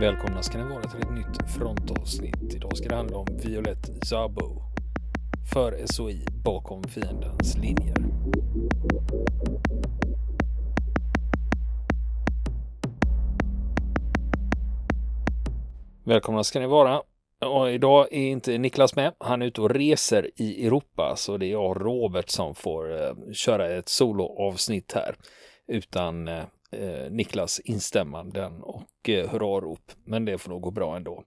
Välkomna ska ni vara till ett nytt frontavsnitt. Idag ska det handla om Violet Zabo. För SOI bakom fiendens linjer. Välkomna ska ni vara. Och idag är inte Niklas med. Han är ute och reser i Europa så det är jag Robert som får eh, köra ett soloavsnitt här. Utan eh, eh, Niklas instämmanden och eh, hurrarop. Men det får nog gå bra ändå.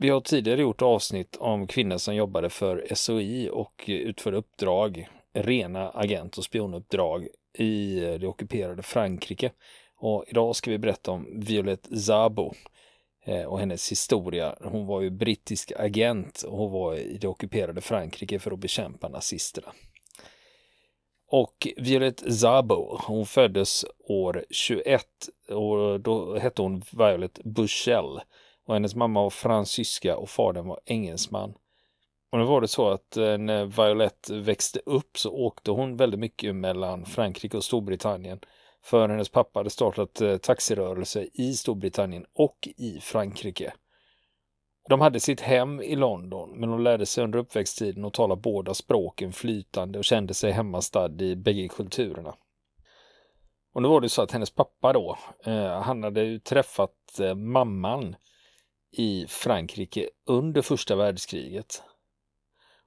Vi har tidigare gjort avsnitt om kvinnor som jobbade för SOI och utförde uppdrag, rena agent och spionuppdrag i eh, det ockuperade Frankrike. Och idag ska vi berätta om Violet Zabo eh, och hennes historia. Hon var ju brittisk agent och hon var i det ockuperade Frankrike för att bekämpa nazisterna. Och Violet Zabo, hon föddes år 21 och då hette hon Violet Bushell. Och hennes mamma var fransyska och fadern var engelsman. Och nu var det så att eh, när Violet växte upp så åkte hon väldigt mycket mellan Frankrike och Storbritannien. För hennes pappa hade startat eh, taxirörelse i Storbritannien och i Frankrike. De hade sitt hem i London, men de lärde sig under uppväxttiden att tala båda språken flytande och kände sig hemmastad i bägge kulturerna. Och nu var det så att hennes pappa då, eh, han hade ju träffat eh, mamman i Frankrike under första världskriget.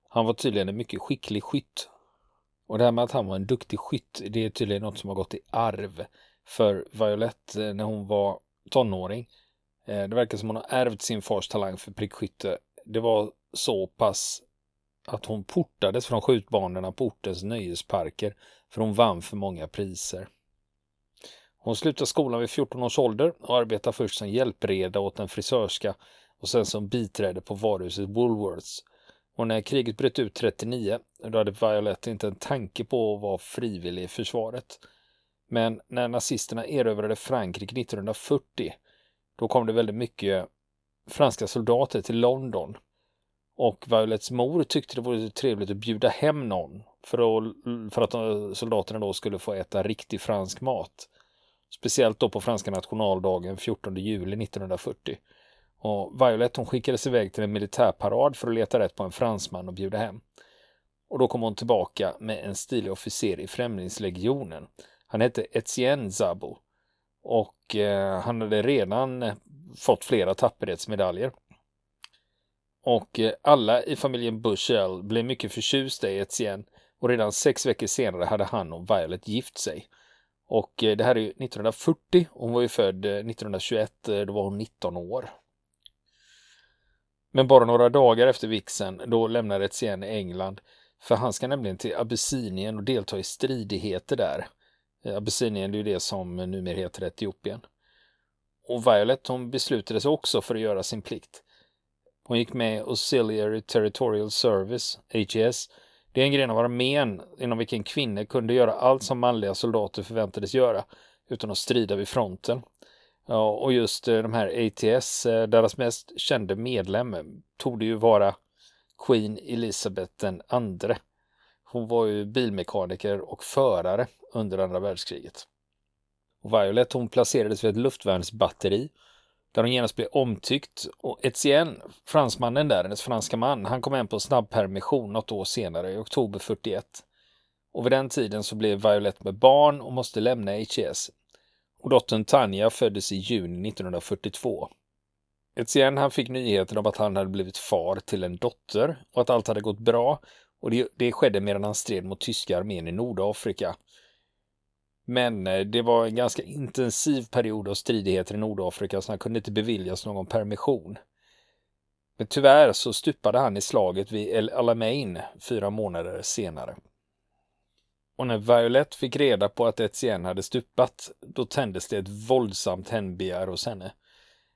Han var tydligen en mycket skicklig skytt. Och det här med att han var en duktig skytt, det är tydligen något som har gått i arv. För Violette, eh, när hon var tonåring, Eh, det verkar som hon har ärvt sin fars talang för prickskytte. Det var så pass att hon portades från skjutbanorna på ortens nöjesparker för hon vann för många priser. Hon slutade skolan vid 14 års ålder och arbetade först som hjälpreda åt en frisörska och sen som biträde på varuhuset Woolworths. Och när kriget bröt ut 39, då hade Violet inte en tanke på att vara frivillig i försvaret. Men när nazisterna erövrade Frankrike 1940 då kom det väldigt mycket franska soldater till London. Och Violets mor tyckte det vore trevligt att bjuda hem någon för att, för att eh, soldaterna då skulle få äta riktig fransk mat. Speciellt då på franska nationaldagen 14 juli 1940. Och Violet hon skickades iväg till en militärparad för att leta rätt på en fransman och bjuda hem. Och då kom hon tillbaka med en stilig officer i Främlingslegionen. Han hette Etienne Zabo och eh, han hade redan eh, fått flera tapperhetsmedaljer. Och eh, alla i familjen Bushell blev mycket förtjusta i Etienne och redan sex veckor senare hade han och Violet gift sig. Och eh, det här är 1940, hon var ju född eh, 1921, eh, då var hon 19 år. Men bara några dagar efter vixen, då lämnar Etienne England, för han ska nämligen till Abyssinien och delta i stridigheter där. Eh, Abessinien det är ju det som numera heter Etiopien. Och Violet, hon beslutade sig också för att göra sin plikt. Hon gick med Auxiliary Territorial Service, HES. Det är en gren av armén inom vilken kvinnor kunde göra allt som manliga soldater förväntades göra utan att strida vid fronten. Ja, och just eh, de här ATS, eh, deras mest kände medlem, tog ju vara Queen Elizabeth den andre. Hon var ju bilmekaniker och förare under andra världskriget. Och Violet hon placerades vid ett luftvärnsbatteri där hon genast blev omtyckt och Etienne, fransmannen där, hennes franska man, han kom hem på snabbpermission något år senare i oktober 41. Och vid den tiden så blev Violet med barn och måste lämna HES. Och dottern Tanja föddes i juni 1942. Etienne han fick nyheten om att han hade blivit far till en dotter och att allt hade gått bra och det, det skedde medan han stred mot tyska armén i Nordafrika. Men eh, det var en ganska intensiv period av stridigheter i Nordafrika så han kunde inte beviljas någon permission. Men tyvärr så stupade han i slaget vid El Alamein fyra månader senare. Och när Violet fick reda på att Etienne hade stupat, då tändes det ett våldsamt hämndbegär hos henne.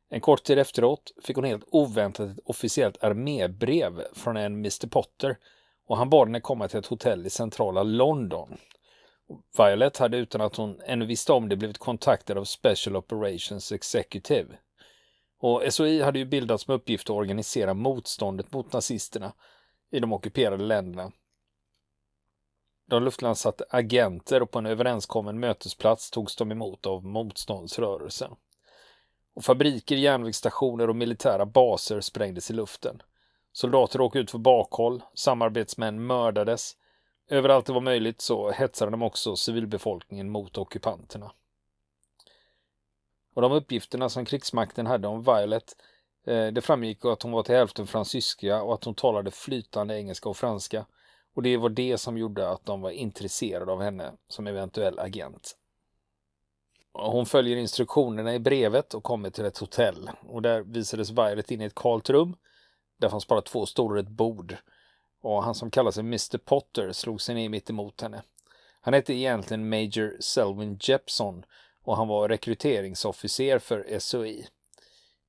En kort tid efteråt fick hon helt oväntat ett officiellt armébrev från en Mr Potter och han bad henne komma till ett hotell i centrala London. Violet hade utan att hon ännu visste om det blivit kontaktad av Special Operations Executive. Och SOI hade ju bildats med uppgift att organisera motståndet mot nazisterna i de ockuperade länderna. De luftlandsatte agenter och på en överenskommen mötesplats togs de emot av motståndsrörelsen. Och fabriker, järnvägsstationer och militära baser sprängdes i luften. Soldater åkte ut för bakhåll, samarbetsmän mördades. Överallt det var möjligt så hetsade de också civilbefolkningen mot ockupanterna. Och de uppgifterna som krigsmakten hade om Violet eh, det framgick att hon var till hälften fransyska och att hon talade flytande engelska och franska. Och det var det som gjorde att de var intresserade av henne som eventuell agent. Hon följer instruktionerna i brevet och kommer till ett hotell. Och där visades Violet in i ett kalt rum. Där fanns bara två stolar och ett bord. Och han som kallar sig Mr Potter slog sig ner mitt emot henne. Han hette egentligen Major Selwyn Jepson och han var rekryteringsofficer för SOI.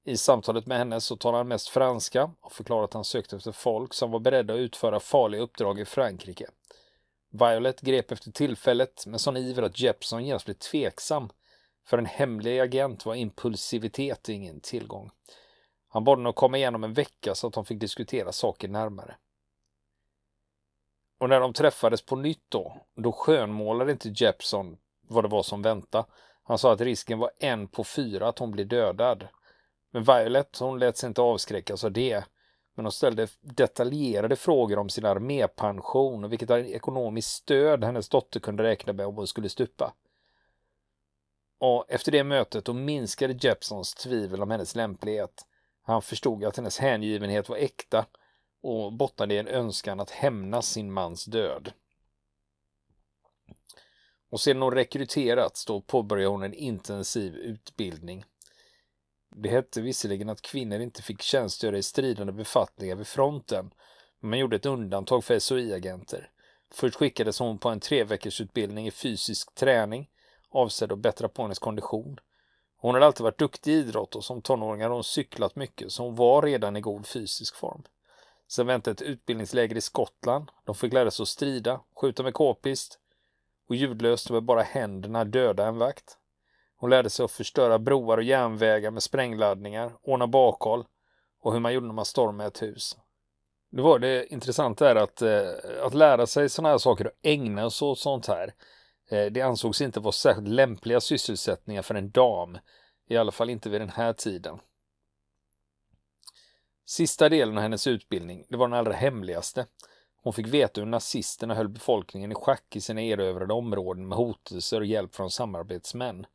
I samtalet med henne så talade han mest franska och förklarade att han sökte efter folk som var beredda att utföra farliga uppdrag i Frankrike. Violet grep efter tillfället med sån iver att Jepson genast blev tveksam. För en hemlig agent var impulsivitet ingen tillgång. Han bad henne att komma igen om en vecka så att de fick diskutera saker närmare. Och när de träffades på nytt då, då skönmålade inte Jepson vad det var som väntade. Han sa att risken var en på fyra att hon blir dödad. Men Violet, hon lät sig inte avskräckas av det. Men hon ställde detaljerade frågor om sin armépension och vilket ekonomiskt stöd hennes dotter kunde räkna med om hon skulle stupa. Och efter det mötet då minskade Jepsons tvivel om hennes lämplighet. Han förstod att hennes hängivenhet var äkta och bottnade i en önskan att hämnas sin mans död. Och sedan hon rekryterats då påbörjade hon en intensiv utbildning. Det hette visserligen att kvinnor inte fick tjänstgöra i stridande befattningar vid fronten, men man gjorde ett undantag för SOI-agenter. Först skickades hon på en tre veckors utbildning i fysisk träning, avsedd att bättra på hennes kondition. Hon hade alltid varit duktig i idrott och som tonåring hade hon cyklat mycket, så hon var redan i god fysisk form. Sen väntade ett utbildningsläger i Skottland. De fick lära sig att strida, skjuta med k-pist och ljudlöst med bara händerna döda en vakt. Hon lärde sig att förstöra broar och järnvägar med sprängladdningar, ordna bakhåll och hur man gjorde när man stormade ett hus. Det var det intressanta är att, eh, att lära sig sådana här saker och ägna sig åt sånt här. Eh, det ansågs inte vara särskilt lämpliga sysselsättningar för en dam. I alla fall inte vid den här tiden. Sista delen av hennes utbildning, det var den allra hemligaste. Hon fick veta hur nazisterna höll befolkningen i schack i sina erövrade områden med hotelser och hjälp från samarbetsmän.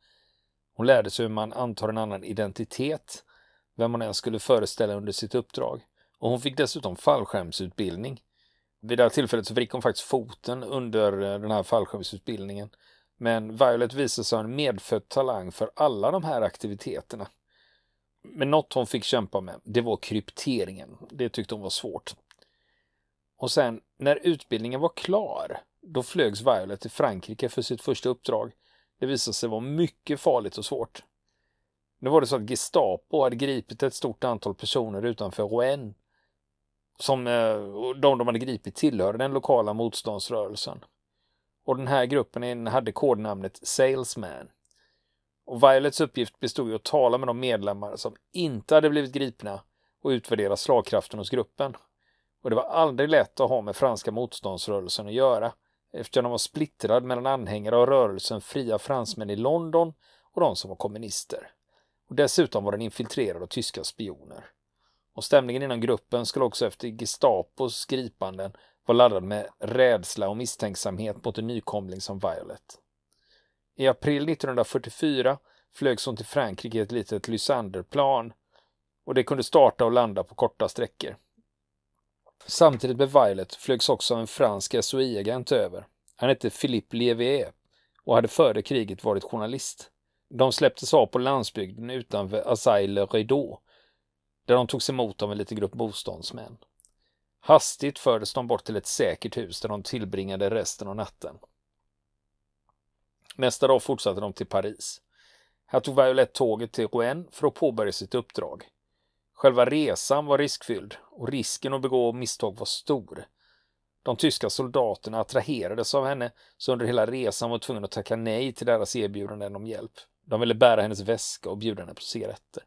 Hon lärde sig hur man antar en annan identitet, vem man än skulle föreställa under sitt uppdrag. Och hon fick dessutom fallskärmsutbildning. Vid det här tillfället så vrick hon faktiskt foten under eh, den här fallskärmsutbildningen. Men Violet visade sig ha en medfödd talang för alla de här aktiviteterna. Men något hon fick kämpa med, det var krypteringen. Det tyckte hon var svårt. Och sen när utbildningen var klar, då flögs Violet till Frankrike för sitt första uppdrag. Det visade sig vara mycket farligt och svårt. Nu var det så att Gestapo hade gripit ett stort antal personer utanför Rouen. Som eh, de de hade gripit tillhörde den lokala motståndsrörelsen. Och den här gruppen hade kodnamnet Salesman. Och Violets uppgift bestod i att tala med de medlemmar som inte hade blivit gripna och utvärdera slagkraften hos gruppen. Och det var aldrig lätt att ha med franska motståndsrörelsen att göra eftersom de var splittrad mellan anhängare av rörelsen Fria fransmän i London och de som var kommunister. Och dessutom var den infiltrerad av tyska spioner. Och stämningen inom gruppen skulle också efter Gestapos gripanden vara laddad med rädsla och misstänksamhet mot en nykomling som Violet. I april 1944 flögs hon till Frankrike i ett litet Lysanderplan och det kunde starta och landa på korta sträckor. Samtidigt med Violet flögs också en fransk SOI-agent över. Han hette Philippe Levier och hade före kriget varit journalist. De släpptes av på landsbygden utanför Assaille-le-Rideau där de togs emot av en liten grupp motståndsmän. Hastigt fördes de bort till ett säkert hus där de tillbringade resten av natten. Nästa dag fortsatte de till Paris. Här tog Violette tåget till Rouen för att påbörja sitt uppdrag. Själva resan var riskfylld och risken att begå misstag var stor. De tyska soldaterna attraherades av henne så under hela resan var tvungen att tacka nej till deras erbjudanden om hjälp. De ville bära hennes väska och bjuda henne på cigaretter.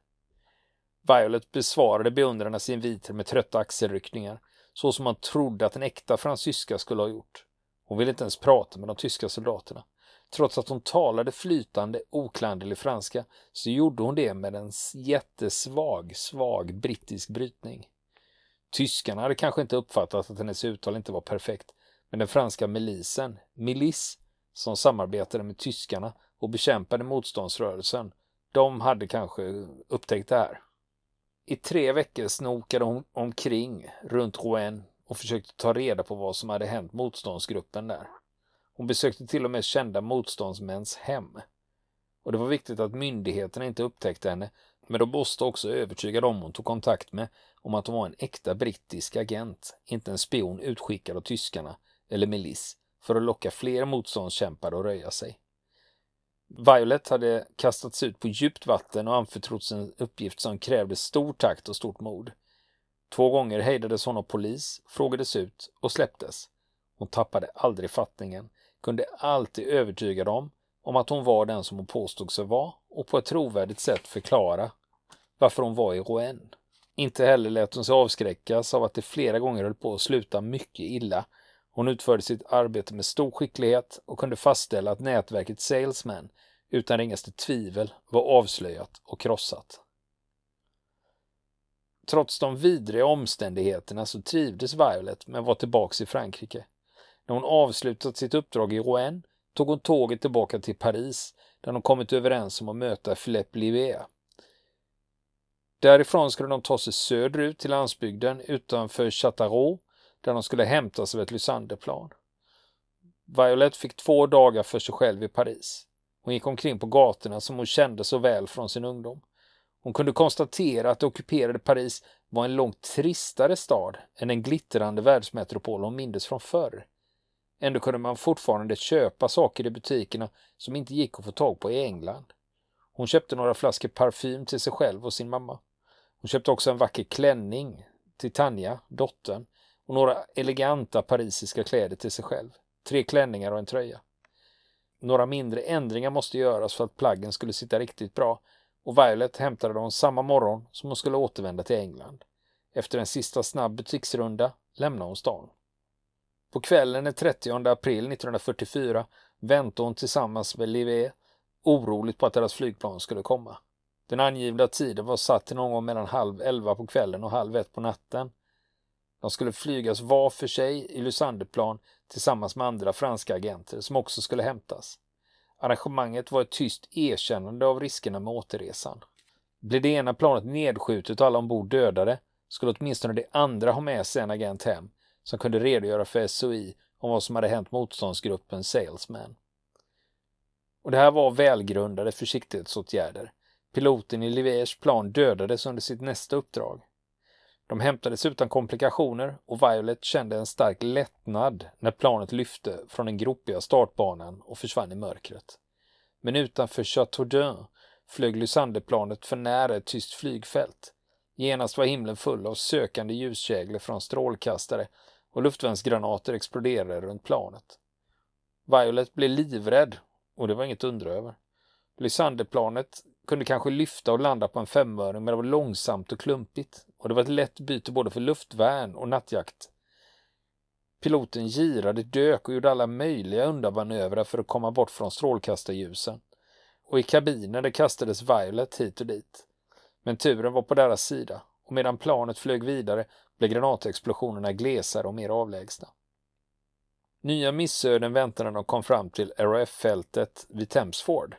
Violet besvarade beundrarnas inviter med trötta axelryckningar, så som man trodde att en äkta fransyska skulle ha gjort. Hon ville inte ens prata med de tyska soldaterna. Trots att hon talade flytande, oklanderlig franska så gjorde hon det med en jättesvag, svag brittisk brytning. Tyskarna hade kanske inte uppfattat att hennes uttal inte var perfekt, men den franska milisen, milis, som samarbetade med tyskarna och bekämpade motståndsrörelsen, de hade kanske upptäckt det här. I tre veckor snokade hon omkring runt Rouen och försökte ta reda på vad som hade hänt motståndsgruppen där. Hon besökte till och med kända motståndsmäns hem. Och det var viktigt att myndigheterna inte upptäckte henne, men de måste också övertyga dem hon tog kontakt med om att hon var en äkta brittisk agent, inte en spion utskickad av tyskarna eller milis för att locka fler motståndskämpar att röja sig. Violet hade kastats ut på djupt vatten och anförtrotts en uppgift som krävde stor takt och stort mod. Två gånger hejdades hon av polis, frågades ut och släpptes. Hon tappade aldrig fattningen, kunde alltid övertyga dem om att hon var den som hon påstod sig vara och på ett trovärdigt sätt förklara varför hon var i Rouen. Inte heller lät hon sig avskräckas av att det flera gånger höll på att sluta mycket illa. Hon utförde sitt arbete med stor skicklighet och kunde fastställa att nätverket Salesman utan ringaste tvivel var avslöjat och krossat. Trots de vidriga omständigheterna så trivdes Violet men var tillbaka i Frankrike. När hon avslutat sitt uppdrag i Rouen tog hon tåget tillbaka till Paris där de kommit överens om att möta Philippe Livet. Därifrån skulle de ta sig söderut till landsbygden utanför Châteauroux där de skulle hämtas av ett Lysanderplan. Violet fick två dagar för sig själv i Paris. Hon gick omkring på gatorna som hon kände så väl från sin ungdom. Hon kunde konstatera att det ockuperade Paris var en långt tristare stad än den glittrande världsmetropol hon mindes från förr. Ändå kunde man fortfarande köpa saker i butikerna som inte gick att få tag på i England. Hon köpte några flaskor parfym till sig själv och sin mamma. Hon köpte också en vacker klänning till Tanja, dottern, och några eleganta parisiska kläder till sig själv. Tre klänningar och en tröja. Några mindre ändringar måste göras för att plaggen skulle sitta riktigt bra och Violet hämtade dem samma morgon som hon skulle återvända till England. Efter en sista snabb butiksrunda lämnade hon stan. På kvällen den 30 april 1944 väntade hon tillsammans med Livet oroligt på att deras flygplan skulle komma. Den angivna tiden var satt till någon gång mellan halv elva på kvällen och halv ett på natten. De skulle flygas var för sig i Lysanderplan tillsammans med andra franska agenter som också skulle hämtas. Arrangemanget var ett tyst erkännande av riskerna med återresan. Blev det ena planet nedskjutet och alla ombord dödade skulle åtminstone det andra ha med sig en agent hem som kunde redogöra för SOI om vad som hade hänt motståndsgruppen Salesman. Och det här var välgrundade försiktighetsåtgärder. Piloten i Liviers plan dödades under sitt nästa uppdrag. De hämtades utan komplikationer och Violet kände en stark lättnad när planet lyfte från den gropiga startbanan och försvann i mörkret. Men utanför Chateaudun flög Lysanderplanet för nära ett tyst flygfält. Genast var himlen full av sökande ljuskäglor från strålkastare och luftvärnsgranater exploderade runt planet. Violet blev livrädd och det var inget undra över. Lysanderplanet kunde kanske lyfta och landa på en femöring men det var långsamt och klumpigt och det var ett lätt byte både för luftvärn och nattjakt. Piloten girade, dök och gjorde alla möjliga undanmanövrar för att komma bort från strålkastarljusen. Och i kabinen det kastades Violet hit och dit. Men turen var på deras sida och medan planet flög vidare blev granatexplosionerna glesare och mer avlägsna. Nya missöden väntade när de kom fram till RAF-fältet vid Thamesford.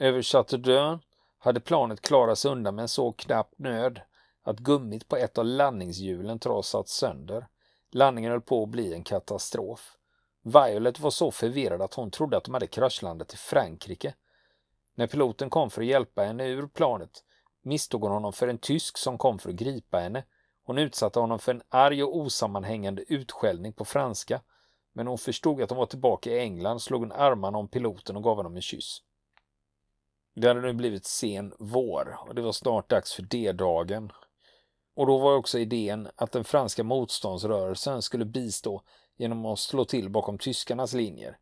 Över Chateaudun hade planet klarat sig undan med en så knapp nöd att gummit på ett av landningshjulen trasats sönder. Landningen höll på att bli en katastrof. Violet var så förvirrad att hon trodde att de hade kraschlandat i Frankrike. När piloten kom för att hjälpa henne ur planet misstog hon honom för en tysk som kom för att gripa henne. Hon utsatte honom för en arg och osammanhängande utskällning på franska. Men hon förstod att de var tillbaka i England, slog hon armarna om piloten och gav honom en kyss. Det hade nu blivit sen vår och det var snart dags för D-dagen. Och då var också idén att den franska motståndsrörelsen skulle bistå genom att slå till bakom tyskarnas linjer.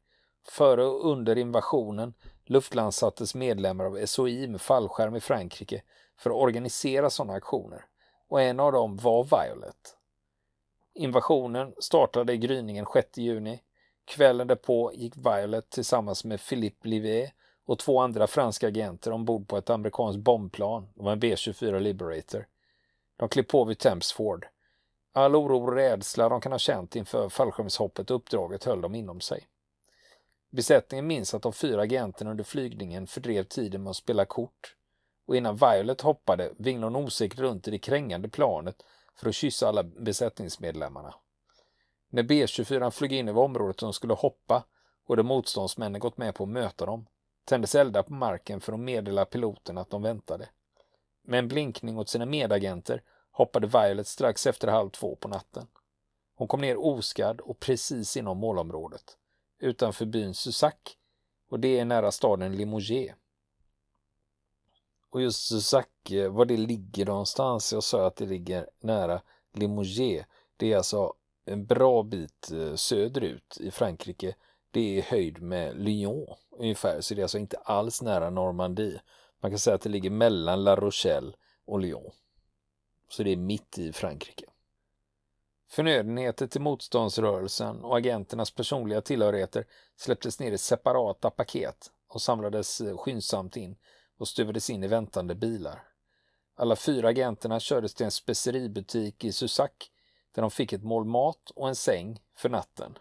Före och under invasionen luftlandsattes medlemmar av SOI med fallskärm i Frankrike för att organisera sådana aktioner och en av dem var Violet. Invasionen startade i gryningen 6 juni. Kvällen därpå gick Violet tillsammans med Philippe Livet och två andra franska agenter ombord på ett amerikanskt bombplan. Det var en B-24 Liberator. De klev på vid Thamesford. All oro och rädsla de kan ha känt inför fallskärmshoppet och uppdraget höll de inom sig. Besättningen minns att de fyra agenterna under flygningen fördrev tiden med att spela kort och innan Violet hoppade vinglade hon osäkert runt i det krängande planet för att kyssa alla besättningsmedlemmarna. När B-24 flög in över området de skulle hoppa och de motståndsmännen gått med på att möta dem tändes eldar på marken för att meddela piloten att de väntade. Med en blinkning åt sina medagenter hoppade Violet strax efter halv två på natten. Hon kom ner oskadd och precis inom målområdet, utanför byn Susac och det är nära staden Limoges. Och just Susac, eh, var det ligger någonstans, jag sa att det ligger nära Limoges. Det är alltså en bra bit eh, söderut i Frankrike. Det är höjd med Lyon ungefär, så det är alltså inte alls nära Normandie. Man kan säga att det ligger mellan La Rochelle och Lyon. Så det är mitt i Frankrike. Förnödenheter till motståndsrörelsen och agenternas personliga tillhörigheter släpptes ner i separata paket och samlades eh, skyndsamt in och stuvades in i väntande bilar. Alla fyra agenterna kördes till en speceributik i Susac där de fick ett mål mat och en säng för natten.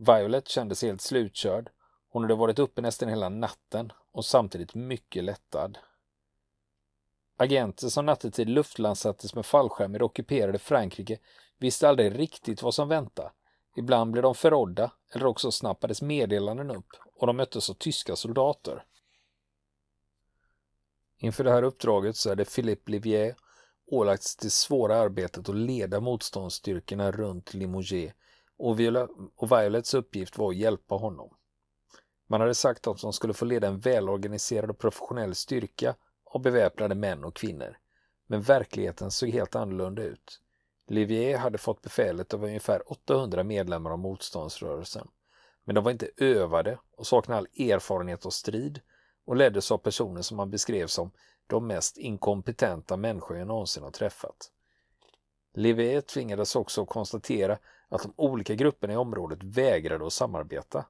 Violet kände sig helt slutkörd. Hon hade varit uppe nästan hela natten och samtidigt mycket lättad. Agenter som nattetid luftlandsattes med fallskärm i det ockuperade Frankrike visste aldrig riktigt vad som väntade. Ibland blev de förrådda eller också snappades meddelanden upp och de möttes av tyska soldater. Inför det här uppdraget så hade Philippe Livier ålagts det svåra arbetet att leda motståndsstyrkorna runt Limoges och, Viola och Violets uppgift var att hjälpa honom. Man hade sagt att de skulle få leda en välorganiserad och professionell styrka av beväpnade män och kvinnor. Men verkligheten såg helt annorlunda ut. Livier hade fått befälet av ungefär 800 medlemmar av motståndsrörelsen. Men de var inte övade och saknade all erfarenhet av strid och leddes av personer som man beskrev som de mest inkompetenta människor jag någonsin har träffat. Livier tvingades också konstatera att de olika grupperna i området vägrade att samarbeta.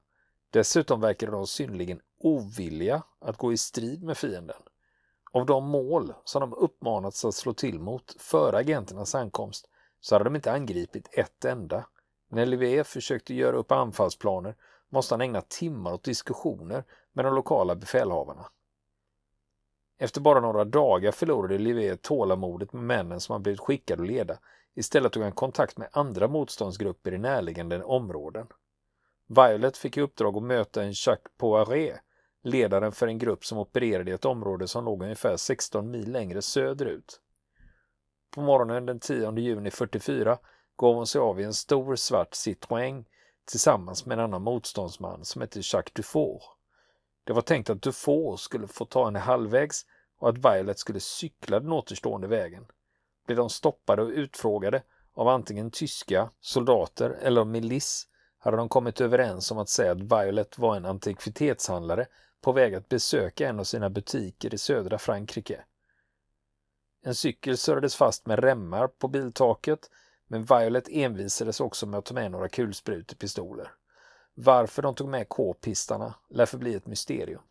Dessutom verkade de synnerligen ovilliga att gå i strid med fienden. Av de mål som de uppmanats att slå till mot före agenternas ankomst så hade de inte angripit ett enda. När Livier försökte göra upp anfallsplaner måste han ägna timmar åt diskussioner med de lokala befälhavarna. Efter bara några dagar förlorade Livier tålamodet med männen som han blivit skickad att leda. Istället tog han kontakt med andra motståndsgrupper i närliggande områden. Violet fick i uppdrag att möta en Jacques Poiret, ledaren för en grupp som opererade i ett område som låg ungefär 16 mil längre söderut. På morgonen den 10 juni 44 gav hon sig av i en stor svart Citroën tillsammans med en annan motståndsman som hette Jacques Dufour. Det var tänkt att Dufour skulle få ta henne halvvägs och att Violet skulle cykla den återstående vägen. Blev de stoppade och utfrågade av antingen tyska soldater eller milis hade de kommit överens om att säga att Violet var en antikvitetshandlare på väg att besöka en av sina butiker i södra Frankrike. En cykel surrades fast med remmar på biltaket men Violet envisades också med att ta med några kulsprutepistoler. Varför de tog med k-pistarna lär förbli ett mysterium.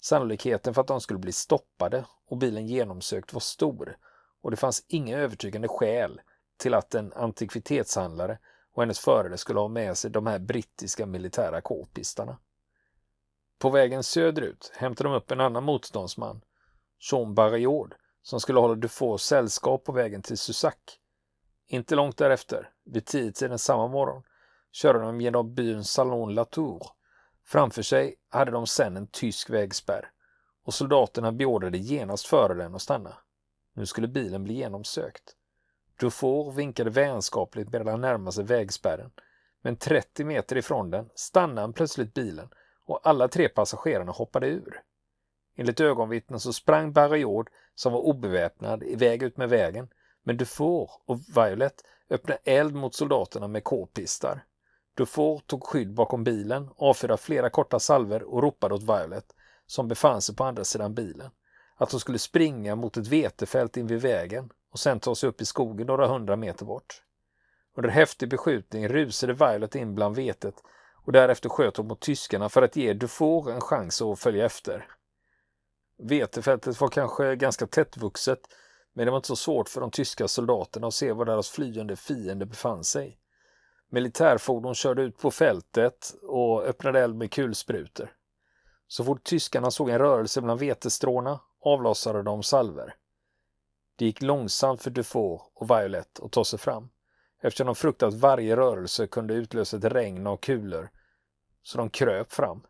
Sannolikheten för att de skulle bli stoppade och bilen genomsökt var stor och det fanns inga övertygande skäl till att en antikvitetshandlare och hennes förare skulle ha med sig de här brittiska militära k-pistarna. På vägen söderut hämtade de upp en annan motståndsman, Jean Barriord, som skulle hålla Dufour sällskap på vägen till Susac. Inte långt därefter, vid tiotiden samma morgon, körde de genom byn Salon Latour. Framför sig hade de sedan en tysk vägspärr och soldaterna beordrade genast föraren att stanna. Nu skulle bilen bli genomsökt. Dufour vinkade vänskapligt medan han närmade sig vägspärren. Men 30 meter ifrån den stannade han plötsligt bilen och alla tre passagerarna hoppade ur. Enligt ögonvittnen så sprang Barriord, som var obeväpnad, iväg ut med vägen, men Dufour och Violet öppnade eld mot soldaterna med k-pistar. Dufour tog skydd bakom bilen, avfyrade flera korta salver och ropade åt Violet, som befann sig på andra sidan bilen, att hon skulle springa mot ett vetefält invid vägen och sen ta sig upp i skogen några hundra meter bort. Under häftig beskjutning rusade Violet in bland vetet och därefter sköt hon mot tyskarna för att ge Dufour en chans att följa efter. Vetefältet var kanske ganska tättvuxet men det var inte så svårt för de tyska soldaterna att se var deras flyende fiende befann sig. Militärfordon körde ut på fältet och öppnade eld med kulsprutor. Så fort tyskarna såg en rörelse bland vetestråna avlossade de salver. Det gick långsamt för Dufour och Violet att ta sig fram eftersom de fruktade att varje rörelse kunde utlösa ett regn av kulor. Så de kröp fram.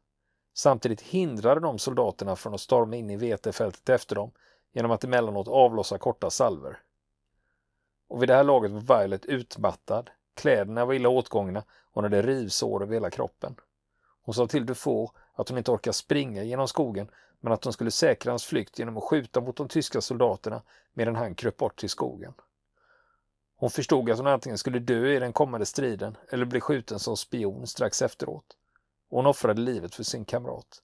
Samtidigt hindrade de soldaterna från att storma in i vetefältet efter dem genom att emellanåt avlossa korta salver. Och vid det här laget var Violet utmattad, kläderna var illa åtgångna och hon hade rivsår över hela kroppen. Hon sa till Dufour att hon inte orkade springa genom skogen men att hon skulle säkra hans flykt genom att skjuta mot de tyska soldaterna medan han kröp bort till skogen. Hon förstod att hon antingen skulle dö i den kommande striden eller bli skjuten som spion strax efteråt. Och hon offrade livet för sin kamrat.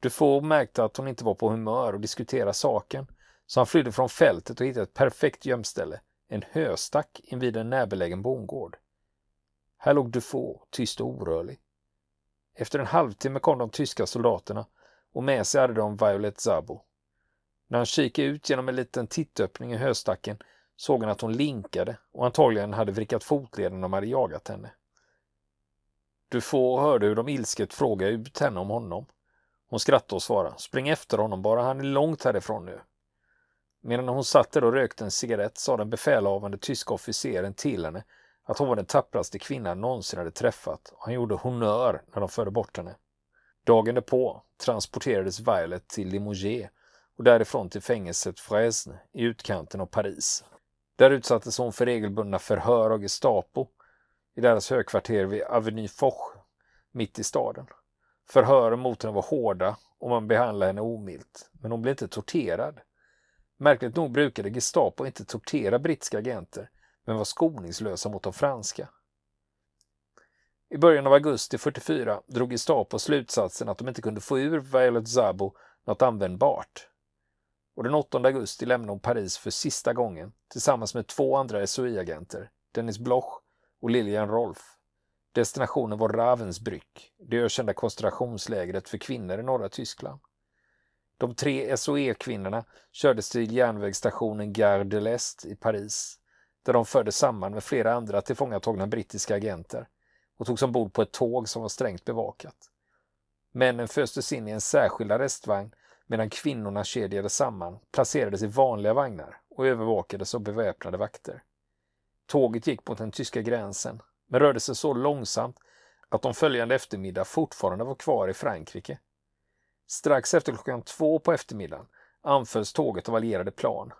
Dufour märkte att hon inte var på humör att diskutera saken, så han flydde från fältet och hittade ett perfekt gömställe, en höstack invid en närbelägen bondgård. Här låg Dufour, tyst och orörlig. Efter en halvtimme kom de tyska soldaterna och med sig hade de Violet Zabo. När han kikade ut genom en liten tittöppning i höstacken såg han att hon linkade och antagligen hade vrickat fotleden när de hade jagat henne. Dufour hörde hur de ilsket frågade ut henne om honom. Hon skrattade och svarade, spring efter honom bara, han är långt härifrån nu. Medan hon satt där och rökte en cigarett sa den befälhavande tyska officeren till henne att hon var den tappraste kvinnan någonsin hade träffat och han gjorde honör när de förde bort henne. Dagen därpå transporterades Violet till Limoges och därifrån till fängelset Fresne i utkanten av Paris. Där utsattes hon för regelbundna förhör av Gestapo i deras högkvarter vid Avenue Foch, mitt i staden. Förhören mot henne var hårda och man behandlade henne omilt, men hon blev inte torterad. Märkligt nog brukade Gestapo inte tortera brittiska agenter, men var skoningslösa mot de franska. I början av augusti 44 drog Gestapo slutsatsen att de inte kunde få ur Violet Zabo något användbart. Och den 8 augusti lämnade hon Paris för sista gången tillsammans med två andra SOI-agenter, Dennis Bloch och Lilian Rolf. Destinationen var Ravensbrück, det ökända koncentrationslägret för kvinnor i norra Tyskland. De tre SOE-kvinnorna kördes till järnvägsstationen Gare de l'Est i Paris, där de fördes samman med flera andra tillfångatagna brittiska agenter och togs ombord på ett tåg som var strängt bevakat. Männen föstes in i en särskild arrestvagn medan kvinnorna kedjades samman, placerades i vanliga vagnar och övervakades av beväpnade vakter. Tåget gick mot den tyska gränsen, men rörde sig så långsamt att de följande eftermiddag fortfarande var kvar i Frankrike. Strax efter klockan två på eftermiddagen anfölls tåget av allierade plan.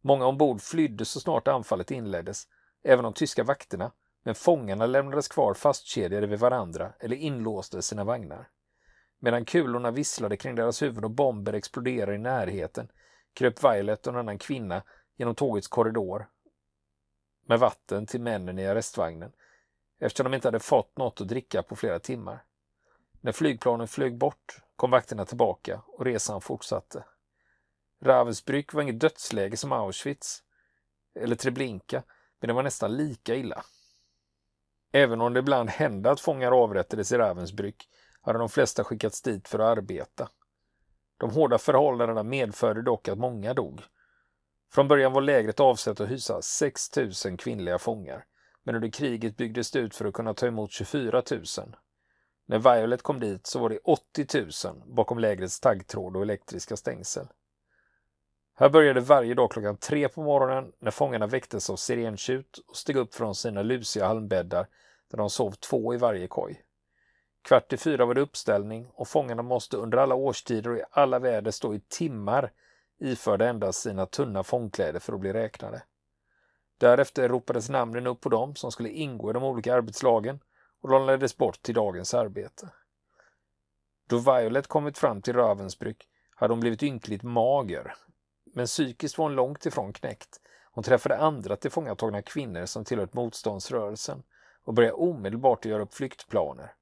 Många ombord flydde så snart anfallet inleddes, även de tyska vakterna, men fångarna lämnades kvar fastkedjade vid varandra eller inlåsta i sina vagnar. Medan kulorna visslade kring deras huvuden och bomber exploderade i närheten kröp Violet och en annan kvinna genom tågets korridor med vatten till männen i arrestvagnen eftersom de inte hade fått något att dricka på flera timmar. När flygplanen flög bort kom vakterna tillbaka och resan fortsatte. Ravensbrück var inget dödsläge som Auschwitz eller Treblinka, men det var nästan lika illa. Även om det ibland hände att fångar avrättades i Ravensbrück hade de flesta skickats dit för att arbeta. De hårda förhållandena medförde dock att många dog. Från början var lägret avsett att hysa 6 000 kvinnliga fångar, men under kriget byggdes det ut för att kunna ta emot 24 000. När Violet kom dit så var det 80 000 bakom lägrets taggtråd och elektriska stängsel. Här började varje dag klockan tre på morgonen när fångarna väcktes av sirentjut och steg upp från sina lusiga halmbäddar där de sov två i varje koj. Kvart i fyra var det uppställning och fångarna måste under alla årstider och i alla väder stå i timmar iförda endast sina tunna fångkläder för att bli räknade. Därefter ropades namnen upp på dem som skulle ingå i de olika arbetslagen och de leddes bort till dagens arbete. Då Violet kommit fram till Ravensbrück hade hon blivit ynkligt mager, men psykiskt var hon långt ifrån knäckt. Hon träffade andra tillfångatagna kvinnor som tillhört motståndsrörelsen och började omedelbart göra upp flyktplaner.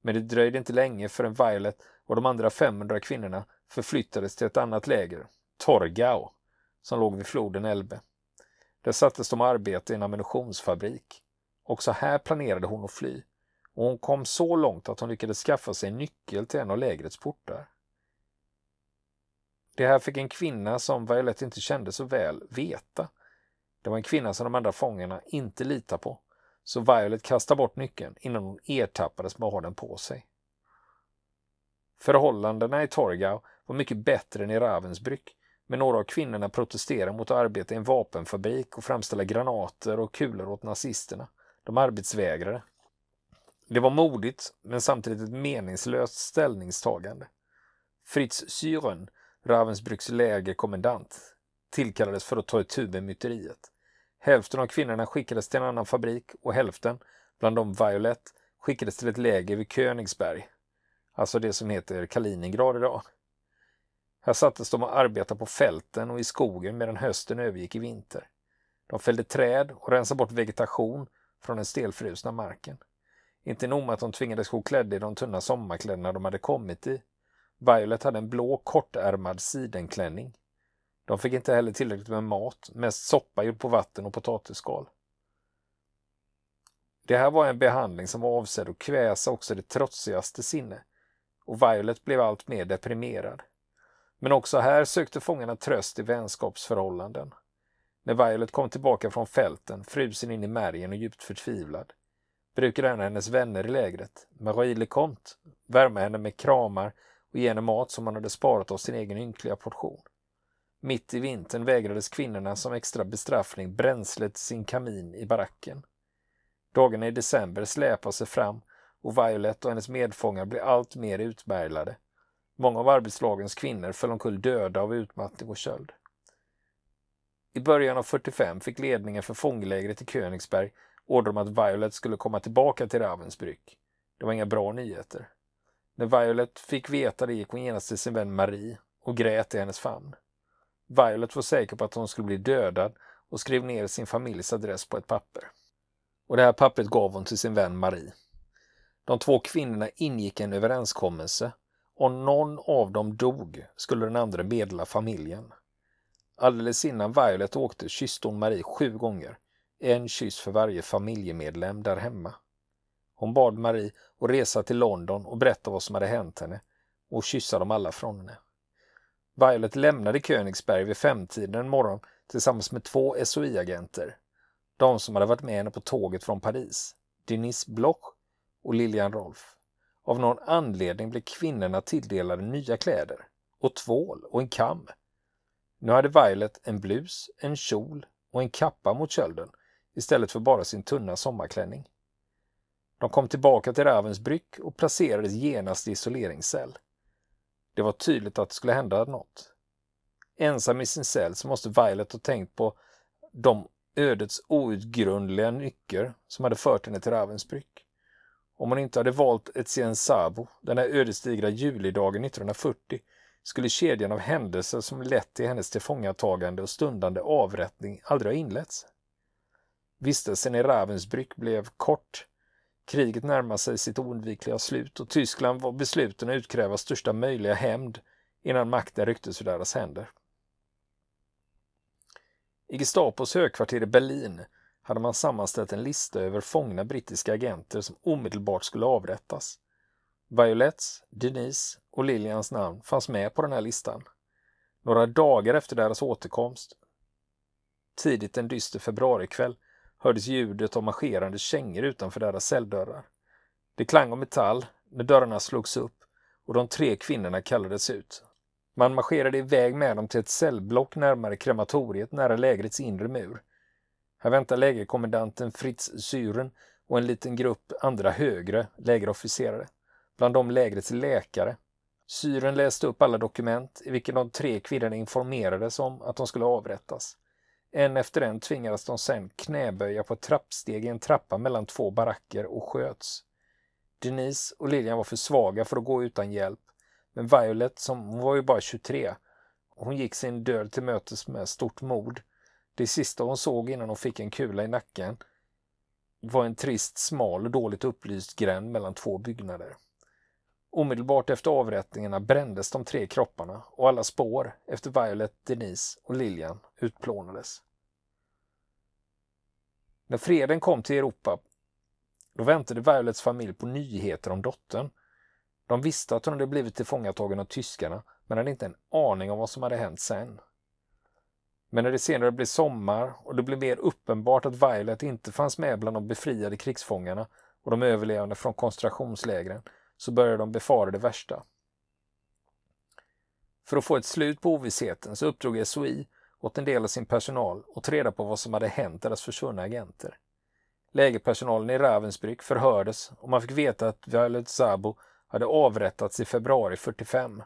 Men det dröjde inte länge förrän Violet och de andra 500 kvinnorna förflyttades till ett annat läger, Torgau, som låg vid floden Elbe. Där sattes de arbete i en ammunitionsfabrik. Också här planerade hon att fly och hon kom så långt att hon lyckades skaffa sig nyckel till en av lägrets portar. Det här fick en kvinna som Violet inte kände så väl veta. Det var en kvinna som de andra fångarna inte litar på, så Violet kastade bort nyckeln innan hon ertappades med att ha den på sig. Förhållandena i Torgau var mycket bättre än i Ravensbrück, men några av kvinnorna protesterade mot att arbeta i en vapenfabrik och framställa granater och kulor åt nazisterna. De arbetsvägrade. Det var modigt, men samtidigt ett meningslöst ställningstagande. Fritz Syren, Ravensbrücks lägerkommendant, tillkallades för att ta itu med myteriet. Hälften av kvinnorna skickades till en annan fabrik och hälften, bland dem Violet, skickades till ett läger vid Königsberg, alltså det som heter Kaliningrad idag. Här sattes de och arbetade på fälten och i skogen medan hösten övergick i vinter. De fällde träd och rensade bort vegetation från den stelfrusna marken. Inte nog med att de tvingades gå klädda i de tunna sommarkläderna de hade kommit i. Violet hade en blå kortärmad sidenklänning. De fick inte heller tillräckligt med mat, mest soppa gjord på vatten och potatisskal. Det här var en behandling som var avsedd att kväsa också det trotsigaste sinne och Violet blev allt mer deprimerad. Men också här sökte fångarna tröst i vänskapsförhållanden. När Violet kom tillbaka från fälten, frusen in i märgen och djupt förtvivlad, brukade en av hennes vänner i lägret, Marie Lecomte, värma henne med kramar och ge henne mat som hon hade sparat av sin egen ynkliga portion. Mitt i vintern vägrades kvinnorna som extra bestraffning bränsle till sin kamin i baracken. Dagarna i december släpade sig fram och Violet och hennes medfångar blev allt mer utmärglade. Många av arbetslagens kvinnor föll omkull döda av utmattning och köld. I början av 45 fick ledningen för fånglägret i Königsberg order om att Violet skulle komma tillbaka till Ravensbrück. Det var inga bra nyheter. När Violet fick veta det gick hon genast till sin vän Marie och grät i hennes famn. Violet var säker på att hon skulle bli dödad och skrev ner sin familjs adress på ett papper. Och det här pappret gav hon till sin vän Marie. De två kvinnorna ingick en överenskommelse. Om någon av dem dog skulle den andra meddela familjen. Alldeles innan Violet åkte kysste hon Marie sju gånger. En kyss för varje familjemedlem där hemma. Hon bad Marie att resa till London och berätta vad som hade hänt henne och kyssa dem alla från henne. Violet lämnade Königsberg vid femtiden en morgon tillsammans med två SOI-agenter. De som hade varit med henne på tåget från Paris. Denise Bloch och Lilian Rolf. Av någon anledning blev kvinnorna tilldelade nya kläder och tvål och en kam. Nu hade Violet en blus, en kjol och en kappa mot kölden istället för bara sin tunna sommarklänning. De kom tillbaka till Ravensbrück och placerades genast i isoleringscell. Det var tydligt att det skulle hända något. Ensam i sin cell så måste Violet ha tänkt på de ödets outgrundliga nycker som hade fört henne till Ravensbrück. Om hon inte hade valt Etienne Sabo, den här ödesdigra julidagen 1940, skulle kedjan av händelser som lett till hennes tillfångatagande och stundande avrättning aldrig ha inletts. Vistelsen i Ravensbrück blev kort. Kriget närmade sig sitt oundvikliga slut och Tyskland var besluten att utkräva största möjliga hämnd innan makten rycktes ur deras händer. I Gestapos högkvarter i Berlin hade man sammanställt en lista över fångna brittiska agenter som omedelbart skulle avrättas. Violets, Denise och Lilians namn fanns med på den här listan. Några dagar efter deras återkomst, tidigt en dyster februarikväll, hördes ljudet av marscherande kängor utanför deras celldörrar. Det klang av metall när dörrarna slogs upp och de tre kvinnorna kallades ut. Man marscherade iväg med dem till ett cellblock närmare krematoriet nära lägrets inre mur. Här väntar lägerkommendanten Fritz Syren och en liten grupp andra högre lägerofficerare, bland dem lägrets läkare. Syren läste upp alla dokument i vilka de tre kvinnorna informerades om att de skulle avrättas. En efter en tvingades de sen knäböja på ett trappsteg i en trappa mellan två baracker och sköts. Denise och Lilian var för svaga för att gå utan hjälp, men Violet, som hon var ju bara 23, hon gick sin död till mötes med stort mod. Det sista hon såg innan hon fick en kula i nacken var en trist, smal och dåligt upplyst gränd mellan två byggnader. Omedelbart efter avrättningarna brändes de tre kropparna och alla spår efter Violet, Denise och Lilian utplånades. När freden kom till Europa Då väntade Violets familj på nyheter om dottern. De visste att hon hade blivit tillfångatagen av tyskarna, men hade inte en aning om vad som hade hänt sen. Men när det senare blev sommar och det blev mer uppenbart att Violet inte fanns med bland de befriade krigsfångarna och de överlevande från koncentrationslägren så började de befara det värsta. För att få ett slut på ovissheten så uppdrog SOI åt en del av sin personal och tog reda på vad som hade hänt deras försvunna agenter. Lägerpersonalen i Ravensbrück förhördes och man fick veta att Violet Sabo hade avrättats i februari 45,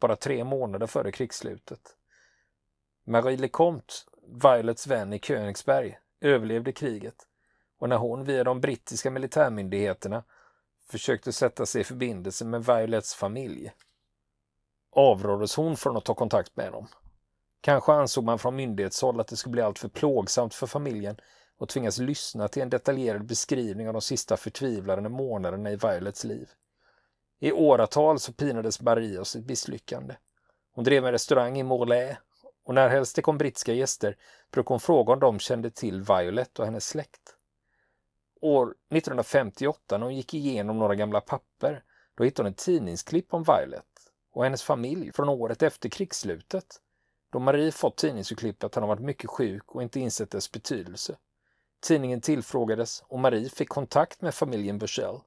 bara tre månader före krigsslutet. Marie Lecomte, Violets vän i Königsberg, överlevde kriget och när hon via de brittiska militärmyndigheterna försökte sätta sig i förbindelse med Violets familj avråddes hon från att ta kontakt med dem. Kanske ansåg man från myndighetshåll att det skulle bli alltför plågsamt för familjen och tvingas lyssna till en detaljerad beskrivning av de sista förtvivlade månaderna i Violets liv. I åratal så pinades Marie av sitt misslyckande. Hon drev en restaurang i Morlaix och när helst det kom brittiska gäster brukade hon fråga om de kände till Violet och hennes släkt. År 1958 när hon gick igenom några gamla papper då hittade hon ett tidningsklipp om Violet och hennes familj från året efter krigsslutet då Marie fått tidningsurklipp att han har varit mycket sjuk och inte insett dess betydelse. Tidningen tillfrågades och Marie fick kontakt med familjen Bursell.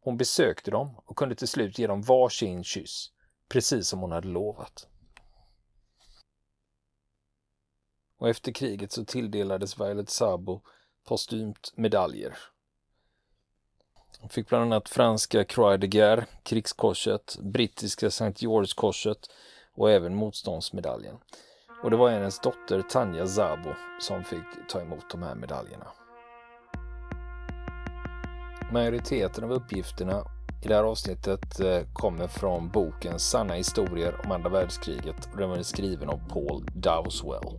Hon besökte dem och kunde till slut ge dem varsin kyss, precis som hon hade lovat. Och efter kriget så tilldelades Violet Sabo postumt medaljer. Hon fick bland annat franska Croix de Guerre, krigskorset, brittiska St. George-korset och även motståndsmedaljen. Och det var hennes dotter Tanja Zabo som fick ta emot de här medaljerna. Majoriteten av uppgifterna i det här avsnittet eh, kommer från boken Sanna historier om andra världskriget och den var skriven av Paul Dowswell.